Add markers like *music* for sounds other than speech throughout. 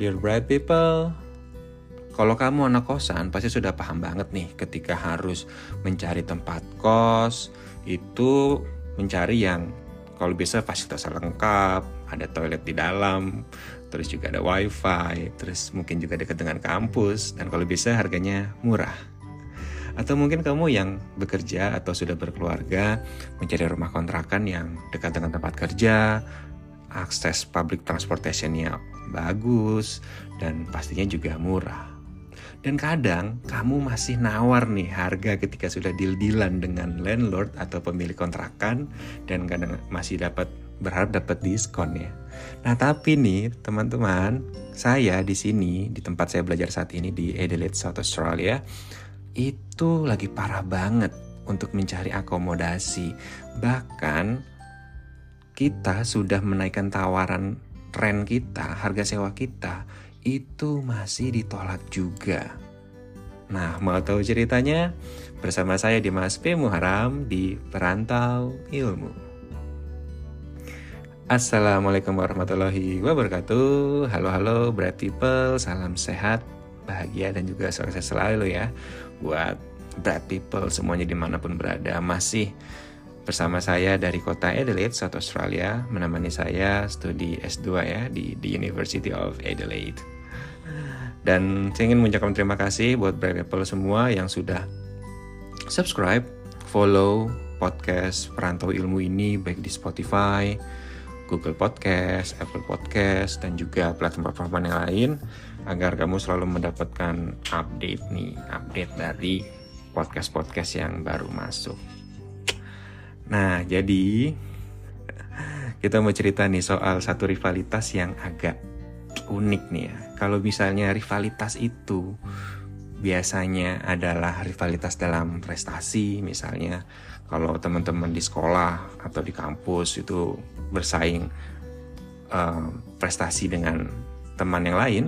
Dear bright people, kalau kamu anak kosan pasti sudah paham banget nih ketika harus mencari tempat kos itu mencari yang kalau bisa fasilitas lengkap, ada toilet di dalam, terus juga ada wifi, terus mungkin juga dekat dengan kampus, dan kalau bisa harganya murah. Atau mungkin kamu yang bekerja atau sudah berkeluarga mencari rumah kontrakan yang dekat dengan tempat kerja, akses public transportationnya bagus, dan pastinya juga murah. Dan kadang kamu masih nawar nih harga ketika sudah deal-dealan dengan landlord atau pemilik kontrakan dan kadang masih dapat berharap dapat diskon ya. Nah tapi nih teman-teman, saya di sini di tempat saya belajar saat ini di Adelaide, South Australia, itu lagi parah banget untuk mencari akomodasi. Bahkan kita sudah menaikkan tawaran rent kita, harga sewa kita itu masih ditolak juga. Nah, mau tahu ceritanya? Bersama saya di Mas P. Muharam di Perantau Ilmu. Assalamualaikum warahmatullahi wabarakatuh. Halo halo bright people, salam sehat, bahagia dan juga sukses selalu ya buat bright people semuanya di mana pun berada masih bersama saya dari kota Adelaide, South Australia menemani saya studi S2 ya di, di University of Adelaide dan saya ingin mengucapkan terima kasih buat bright people semua yang sudah subscribe, follow podcast Perantau Ilmu ini baik di Spotify, Google Podcast, Apple Podcast, dan juga platform-platform yang lain agar kamu selalu mendapatkan update nih, update dari podcast-podcast yang baru masuk. Nah, jadi kita mau cerita nih soal satu rivalitas yang agak unik nih ya. Kalau misalnya rivalitas itu biasanya adalah rivalitas dalam prestasi misalnya kalau teman-teman di sekolah atau di kampus itu bersaing uh, prestasi dengan teman yang lain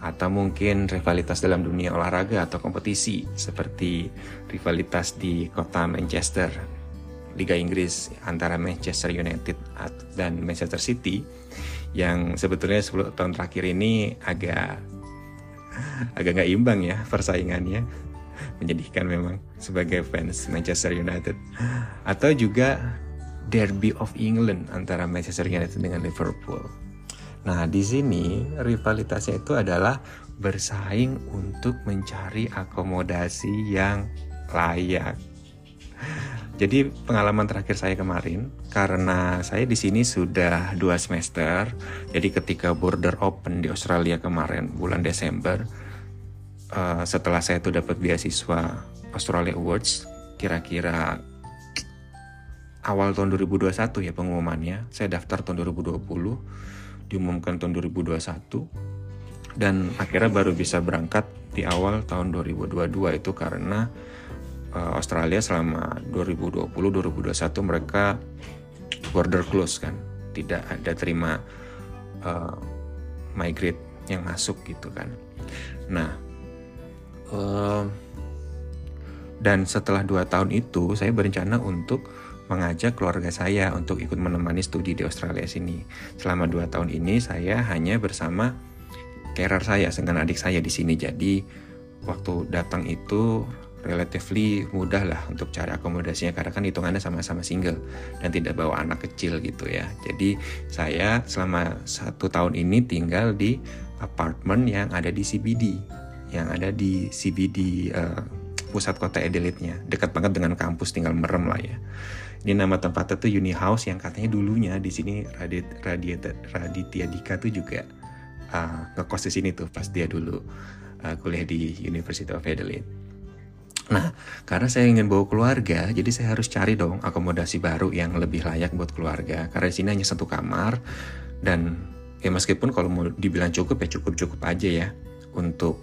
atau mungkin rivalitas dalam dunia olahraga atau kompetisi seperti rivalitas di kota Manchester Liga Inggris antara Manchester United dan Manchester City yang sebetulnya 10 tahun terakhir ini agak *laughs* agak nggak imbang ya persaingannya menyedihkan memang sebagai fans Manchester United atau juga Derby of England antara Manchester United dengan Liverpool. Nah, di sini rivalitasnya itu adalah bersaing untuk mencari akomodasi yang layak. Jadi pengalaman terakhir saya kemarin karena saya di sini sudah dua semester. Jadi ketika border open di Australia kemarin bulan Desember, uh, setelah saya tuh dapat beasiswa Australia Awards kira-kira awal tahun 2021 ya pengumumannya saya daftar tahun 2020 diumumkan tahun 2021 dan akhirnya baru bisa berangkat di awal tahun 2022 itu karena uh, Australia selama 2020-2021 mereka border close kan tidak ada terima uh, migrate yang masuk gitu kan nah dan setelah dua tahun itu saya berencana untuk mengajak keluarga saya untuk ikut menemani studi di Australia sini. Selama dua tahun ini saya hanya bersama carer saya dengan adik saya di sini. Jadi waktu datang itu relatively mudah lah untuk cari akomodasinya karena kan hitungannya sama-sama single dan tidak bawa anak kecil gitu ya. Jadi saya selama satu tahun ini tinggal di apartemen yang ada di CBD yang ada di CBD uh, eh, pusat kota Adelaide-nya. Dekat banget dengan kampus, tinggal merem lah ya. Ini nama tempatnya tuh Uni House yang katanya dulunya di sini Radit Radit Raditya Dika tuh juga uh, ngekos di sini tuh pas dia dulu uh, kuliah di University of Adelaide. Nah, karena saya ingin bawa keluarga, jadi saya harus cari dong akomodasi baru yang lebih layak buat keluarga. Karena di sini hanya satu kamar dan ya meskipun kalau mau dibilang cukup ya cukup-cukup aja ya untuk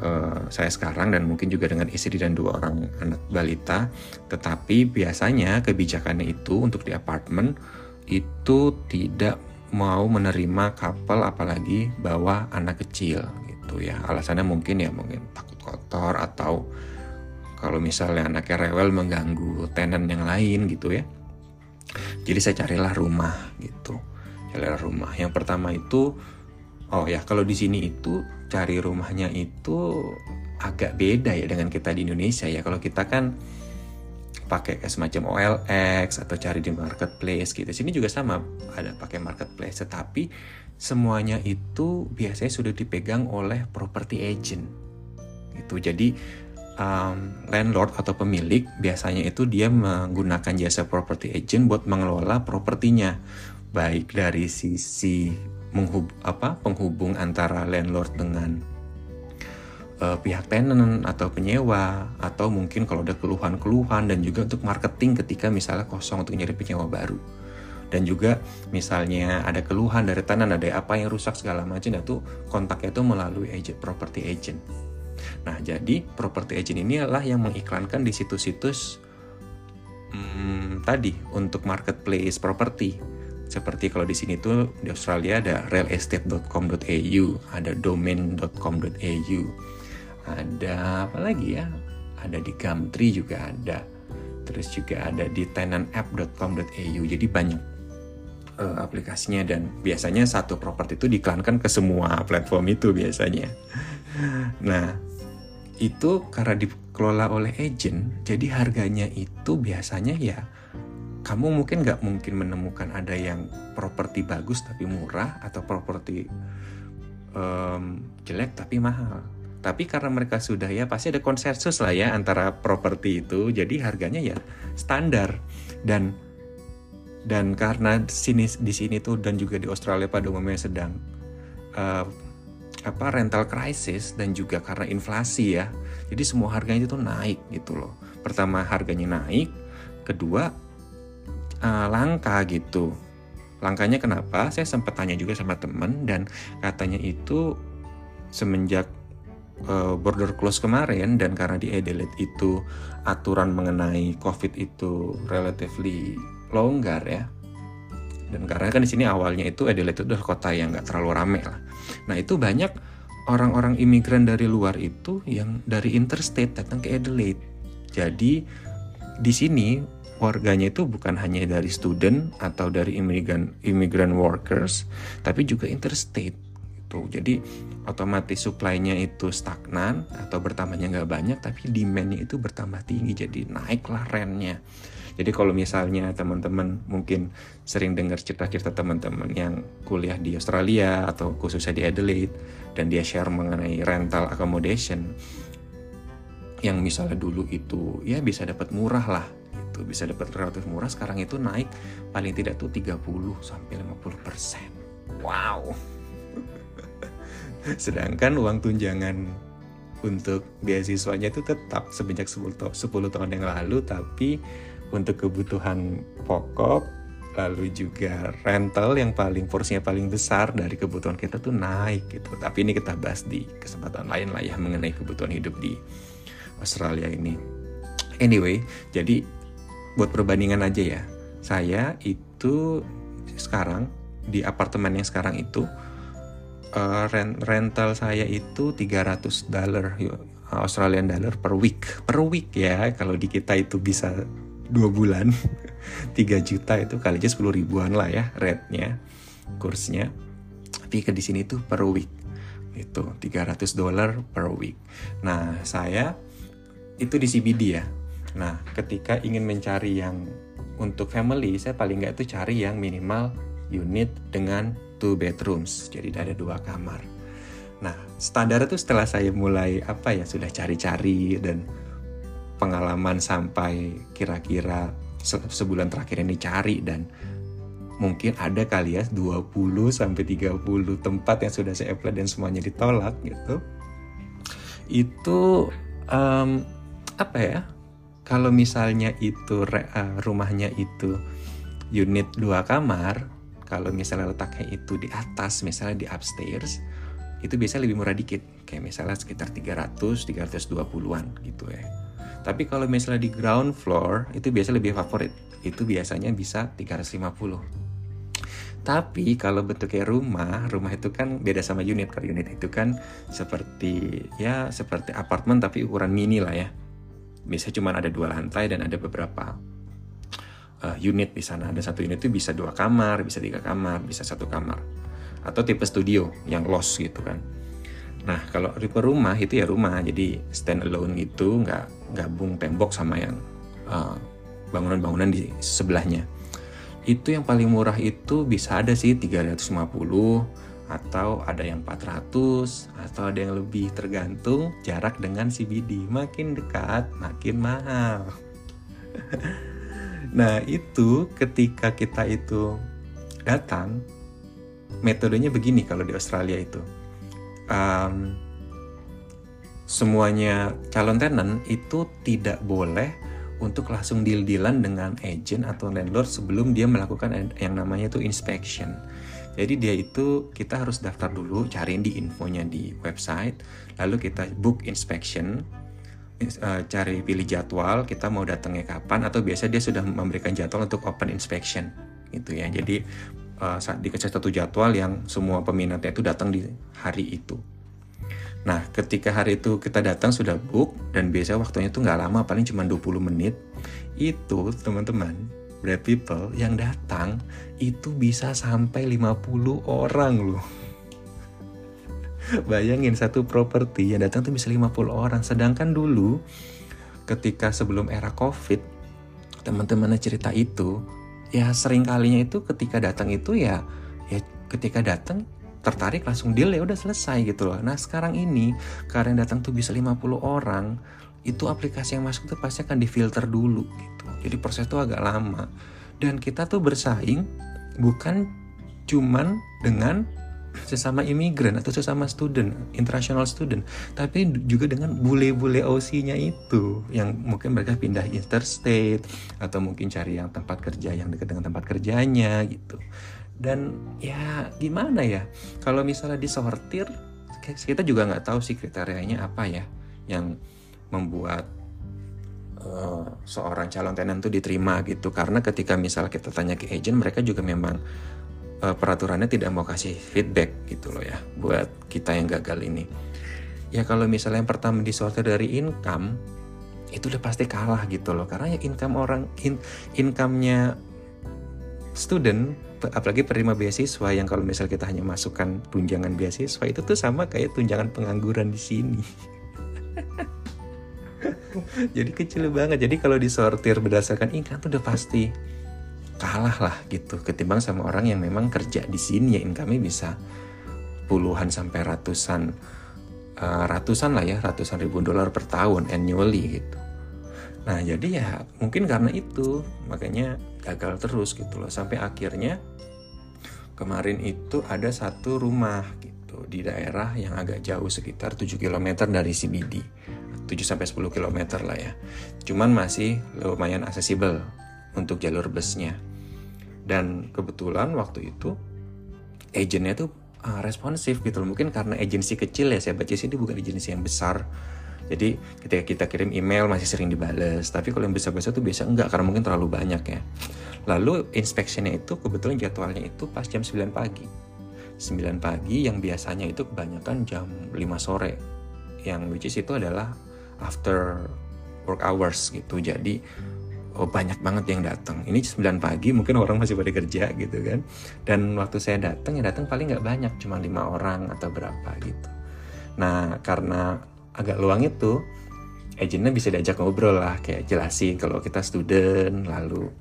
uh, saya sekarang dan mungkin juga dengan istri dan dua orang anak balita. Tetapi biasanya kebijakannya itu untuk di apartemen itu tidak mau menerima couple apalagi bawa anak kecil gitu ya. Alasannya mungkin ya mungkin takut kotor atau kalau misalnya anaknya rewel mengganggu tenan yang lain gitu ya. Jadi saya carilah rumah gitu. Carilah rumah. Yang pertama itu Oh ya, kalau di sini itu cari rumahnya itu agak beda ya dengan kita di Indonesia ya. Kalau kita kan pakai semacam OLX atau cari di marketplace gitu. Sini juga sama ada pakai marketplace, tetapi semuanya itu biasanya sudah dipegang oleh property agent. Itu jadi um, landlord atau pemilik biasanya itu dia menggunakan jasa property agent buat mengelola propertinya, baik dari sisi menghub apa penghubung antara landlord dengan uh, pihak tenant atau penyewa atau mungkin kalau ada keluhan-keluhan dan juga untuk marketing ketika misalnya kosong untuk nyari penyewa baru. Dan juga misalnya ada keluhan dari tenant ada apa yang rusak segala macam itu kontaknya itu melalui agent property agent nah jadi property agent ini adalah yang mengiklankan di situs-situs hmm, tadi untuk marketplace properti seperti kalau di sini tuh di Australia ada realestate.com.au, ada domain.com.au, ada apa lagi ya? Ada di Gumtree juga ada. Terus juga ada di tenantapp.com.au. Jadi banyak uh, aplikasinya dan biasanya satu properti itu diiklankan ke semua platform itu biasanya. Nah, itu karena dikelola oleh agent, jadi harganya itu biasanya ya kamu mungkin nggak mungkin menemukan ada yang properti bagus tapi murah atau properti um, jelek tapi mahal. Tapi karena mereka sudah ya pasti ada konsensus lah ya antara properti itu, jadi harganya ya standar dan dan karena sini di sini tuh dan juga di Australia pada umumnya sedang uh, apa rental crisis dan juga karena inflasi ya, jadi semua harganya itu naik gitu loh. Pertama harganya naik, kedua uh, langka gitu. Langkanya kenapa? Saya sempat tanya juga sama temen dan katanya itu semenjak uh, border close kemarin dan karena di Adelaide itu aturan mengenai COVID itu relatively longgar ya. Dan karena kan di sini awalnya itu Adelaide itu adalah kota yang nggak terlalu rame lah. Nah itu banyak orang-orang imigran dari luar itu yang dari interstate datang ke Adelaide. Jadi di sini warganya itu bukan hanya dari student atau dari imigran immigrant workers, tapi juga interstate. Gitu. Jadi otomatis supply-nya itu stagnan atau bertambahnya nggak banyak, tapi demand-nya itu bertambah tinggi, jadi naiklah rent-nya. Jadi kalau misalnya teman-teman mungkin sering dengar cerita-cerita teman-teman yang kuliah di Australia atau khususnya di Adelaide dan dia share mengenai rental accommodation yang misalnya dulu itu ya bisa dapat murah lah gitu. Bisa dapat relatif murah sekarang itu naik paling tidak tuh 30 sampai 50 persen. Wow. *laughs* Sedangkan uang tunjangan untuk beasiswanya itu tetap semenjak 10, 10 tahun yang lalu tapi untuk kebutuhan pokok lalu juga rental yang paling porsinya paling besar dari kebutuhan kita tuh naik gitu. Tapi ini kita bahas di kesempatan lain lah ya mengenai kebutuhan hidup di Australia ini. Anyway, jadi buat perbandingan aja ya. Saya itu sekarang di apartemen yang sekarang itu uh, rent rental saya itu 300 dollar Australian dollar per week. Per week ya. Kalau di kita itu bisa dua bulan. *laughs* 3 juta itu kali aja 10 ribuan lah ya rate-nya kursnya. Tapi ke di sini tuh per week. Itu 300 dolar per week. Nah saya itu di CBD ya. Nah, ketika ingin mencari yang untuk family, saya paling nggak itu cari yang minimal unit dengan two bedrooms. Jadi ada dua kamar. Nah, standar itu setelah saya mulai apa ya sudah cari-cari dan pengalaman sampai kira-kira se sebulan terakhir ini cari dan mungkin ada kali ya 20 sampai 30 tempat yang sudah saya apply dan semuanya ditolak gitu. Itu um, apa ya? kalau misalnya itu uh, rumahnya itu unit dua kamar, kalau misalnya letaknya itu di atas, misalnya di upstairs, itu biasa lebih murah dikit, kayak misalnya sekitar 300, 320-an gitu ya. Tapi kalau misalnya di ground floor, itu biasa lebih favorit, itu biasanya bisa 350. Tapi kalau bentuknya rumah, rumah itu kan beda sama unit. Kalau unit itu kan seperti ya seperti apartemen tapi ukuran mini lah ya. Biasanya cuma ada dua lantai dan ada beberapa uh, unit di sana. Ada satu unit itu bisa dua kamar bisa tiga kamar bisa satu kamar. Atau tipe studio yang loss gitu kan. Nah kalau tipe rumah itu ya rumah. Jadi stand alone gitu nggak gabung tembok sama yang bangunan bangunan-bangunan di sebelahnya. Itu yang paling murah itu bisa ada sih 350 atau ada yang 400 atau ada yang lebih tergantung jarak dengan CBD makin dekat makin mahal. *laughs* Nah itu ketika kita itu datang metodenya begini kalau di Australia itu. Um, semuanya calon tenant itu tidak boleh untuk langsung deal-dealan dengan agent atau landlord sebelum dia melakukan yang namanya itu inspection. Jadi dia itu kita harus daftar dulu, cariin di infonya di website, lalu kita book inspection, uh, cari pilih jadwal, kita mau datangnya kapan atau biasa dia sudah memberikan jadwal untuk open inspection gitu ya. Jadi uh, saat dikasih satu jadwal yang semua peminatnya itu datang di hari itu. Nah, ketika hari itu kita datang sudah book dan biasa waktunya itu nggak lama, paling cuma 20 menit. Itu teman-teman Brad People yang datang itu bisa sampai 50 orang loh. Bayangin satu properti yang datang tuh bisa 50 orang. Sedangkan dulu ketika sebelum era Covid, teman-teman cerita itu, ya sering kalinya itu ketika datang itu ya ya ketika datang tertarik langsung deal ya udah selesai gitu loh. Nah, sekarang ini karena yang datang tuh bisa 50 orang, itu aplikasi yang masuk tuh pasti akan difilter dulu gitu. Jadi proses itu agak lama. Dan kita tuh bersaing bukan cuman dengan sesama imigran atau sesama student, international student, tapi juga dengan bule-bule OC-nya itu yang mungkin mereka pindah interstate atau mungkin cari yang tempat kerja yang dekat dengan tempat kerjanya gitu. Dan ya gimana ya, kalau misalnya disortir, kita juga nggak tahu sih kriterianya apa ya yang membuat uh, seorang calon tenant itu diterima gitu. Karena ketika misal kita tanya ke agent mereka juga memang uh, peraturannya tidak mau kasih feedback gitu loh ya buat kita yang gagal ini. Ya kalau misalnya yang pertama disortir dari income itu udah pasti kalah gitu loh. Karena ya income orang in, income-nya student apalagi penerima beasiswa yang kalau misal kita hanya masukkan tunjangan beasiswa itu tuh sama kayak tunjangan pengangguran di sini. *laughs* Jadi kecil banget. Jadi kalau disortir berdasarkan income tuh udah pasti kalah lah gitu ketimbang sama orang yang memang kerja di sini. Ya income bisa puluhan sampai ratusan uh, ratusan lah ya ratusan ribu dolar per tahun annually gitu. Nah jadi ya mungkin karena itu makanya gagal terus gitu loh sampai akhirnya kemarin itu ada satu rumah gitu di daerah yang agak jauh sekitar 7 km dari CBD 7 sampai 10 km lah ya. Cuman masih lumayan aksesibel untuk jalur busnya. Dan kebetulan waktu itu agentnya tuh uh, responsif gitu loh. Mungkin karena agensi kecil ya saya baca sih ini bukan agensi yang besar. Jadi ketika kita kirim email masih sering dibales. Tapi kalau yang besar-besar tuh biasa enggak karena mungkin terlalu banyak ya. Lalu inspeksinya itu kebetulan jadwalnya itu pas jam 9 pagi. 9 pagi yang biasanya itu kebanyakan jam 5 sore. Yang which is itu adalah after work hours gitu jadi oh banyak banget yang datang ini 9 pagi mungkin orang masih pada kerja gitu kan dan waktu saya datang ya datang paling nggak banyak cuma lima orang atau berapa gitu nah karena agak luang itu agentnya bisa diajak ngobrol lah kayak jelasin kalau kita student lalu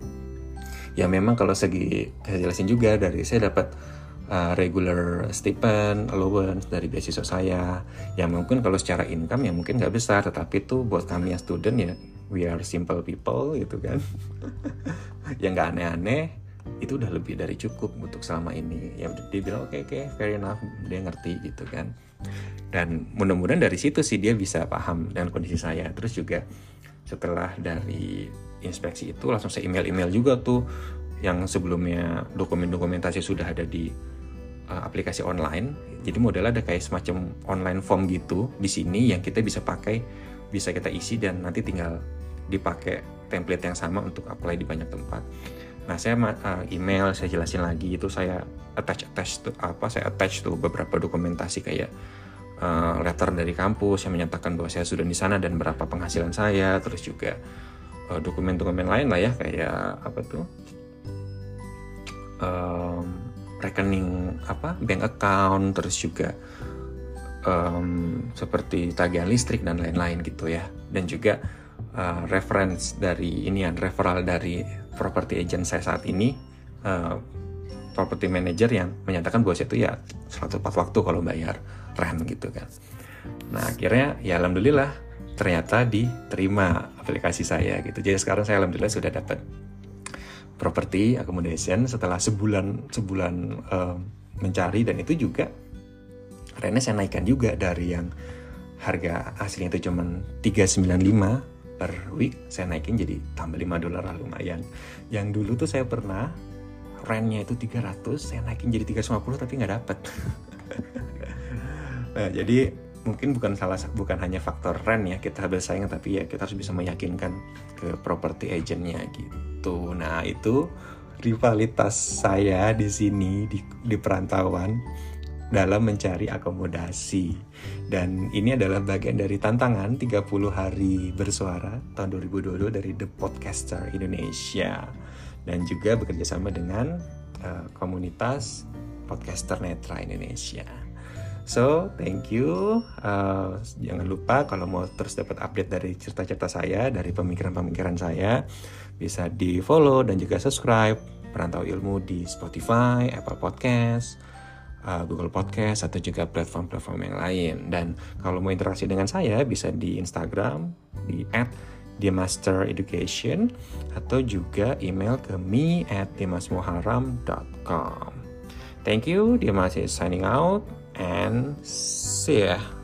ya memang kalau segi saya jelasin juga dari saya dapat uh, regular stipend, allowance dari beasiswa saya. Ya mungkin kalau secara income ya mungkin nggak besar, tetapi itu buat kami yang student ya we are simple people gitu kan. *laughs* yang nggak aneh-aneh itu udah lebih dari cukup untuk selama ini. Ya dia bilang oke okay, oke okay, fair enough, dia ngerti gitu kan. Dan mudah-mudahan dari situ sih dia bisa paham dengan kondisi saya. Terus juga setelah dari inspeksi itu langsung saya email-email juga tuh yang sebelumnya dokumen-dokumentasi sudah ada di uh, aplikasi online. Jadi modelnya ada kayak semacam online form gitu di sini yang kita bisa pakai, bisa kita isi dan nanti tinggal dipakai template yang sama untuk apply di banyak tempat. Nah, saya uh, email, saya jelasin lagi itu saya attach attach tuh apa saya attach tuh beberapa dokumentasi kayak uh, letter dari kampus yang menyatakan bahwa saya sudah di sana dan berapa penghasilan saya, terus juga dokumen-dokumen uh, lain lah ya kayak apa tuh um, rekening apa bank account terus juga um, seperti tagihan listrik dan lain-lain gitu ya. Dan juga uh, reference dari ini ya referral dari property agent saya saat ini uh, property manager yang menyatakan bahwa itu ya selalu tepat waktu kalau bayar rent gitu kan. Nah akhirnya ya alhamdulillah ternyata diterima aplikasi saya gitu. Jadi sekarang saya alhamdulillah sudah dapat property accommodation setelah sebulan sebulan uh, mencari dan itu juga rentnya saya naikkan juga dari yang harga aslinya itu cuma 395 per week saya naikin jadi tambah 5 dolar lah lumayan. Yang dulu tuh saya pernah rentnya itu 300 saya naikin jadi 350 tapi nggak dapet. *laughs* Nah jadi mungkin bukan salah bukan hanya faktor rent ya kita bersaing tapi ya kita harus bisa meyakinkan ke property agentnya gitu. Nah itu rivalitas saya di sini di, di perantauan dalam mencari akomodasi. Dan ini adalah bagian dari tantangan 30 hari bersuara tahun 2022 dari The Podcaster Indonesia. Dan juga bekerja sama dengan uh, komunitas Podcaster Netra Indonesia. So, thank you. Uh, jangan lupa kalau mau terus dapat update dari cerita-cerita saya, dari pemikiran-pemikiran saya, bisa di follow dan juga subscribe Perantau Ilmu di Spotify, Apple Podcast, uh, Google Podcast atau juga platform-platform yang lain. Dan kalau mau interaksi dengan saya bisa di Instagram di @dimastereducation atau juga email ke me at dimasmuharam.com. Thank you, Dimas is signing out and see ya.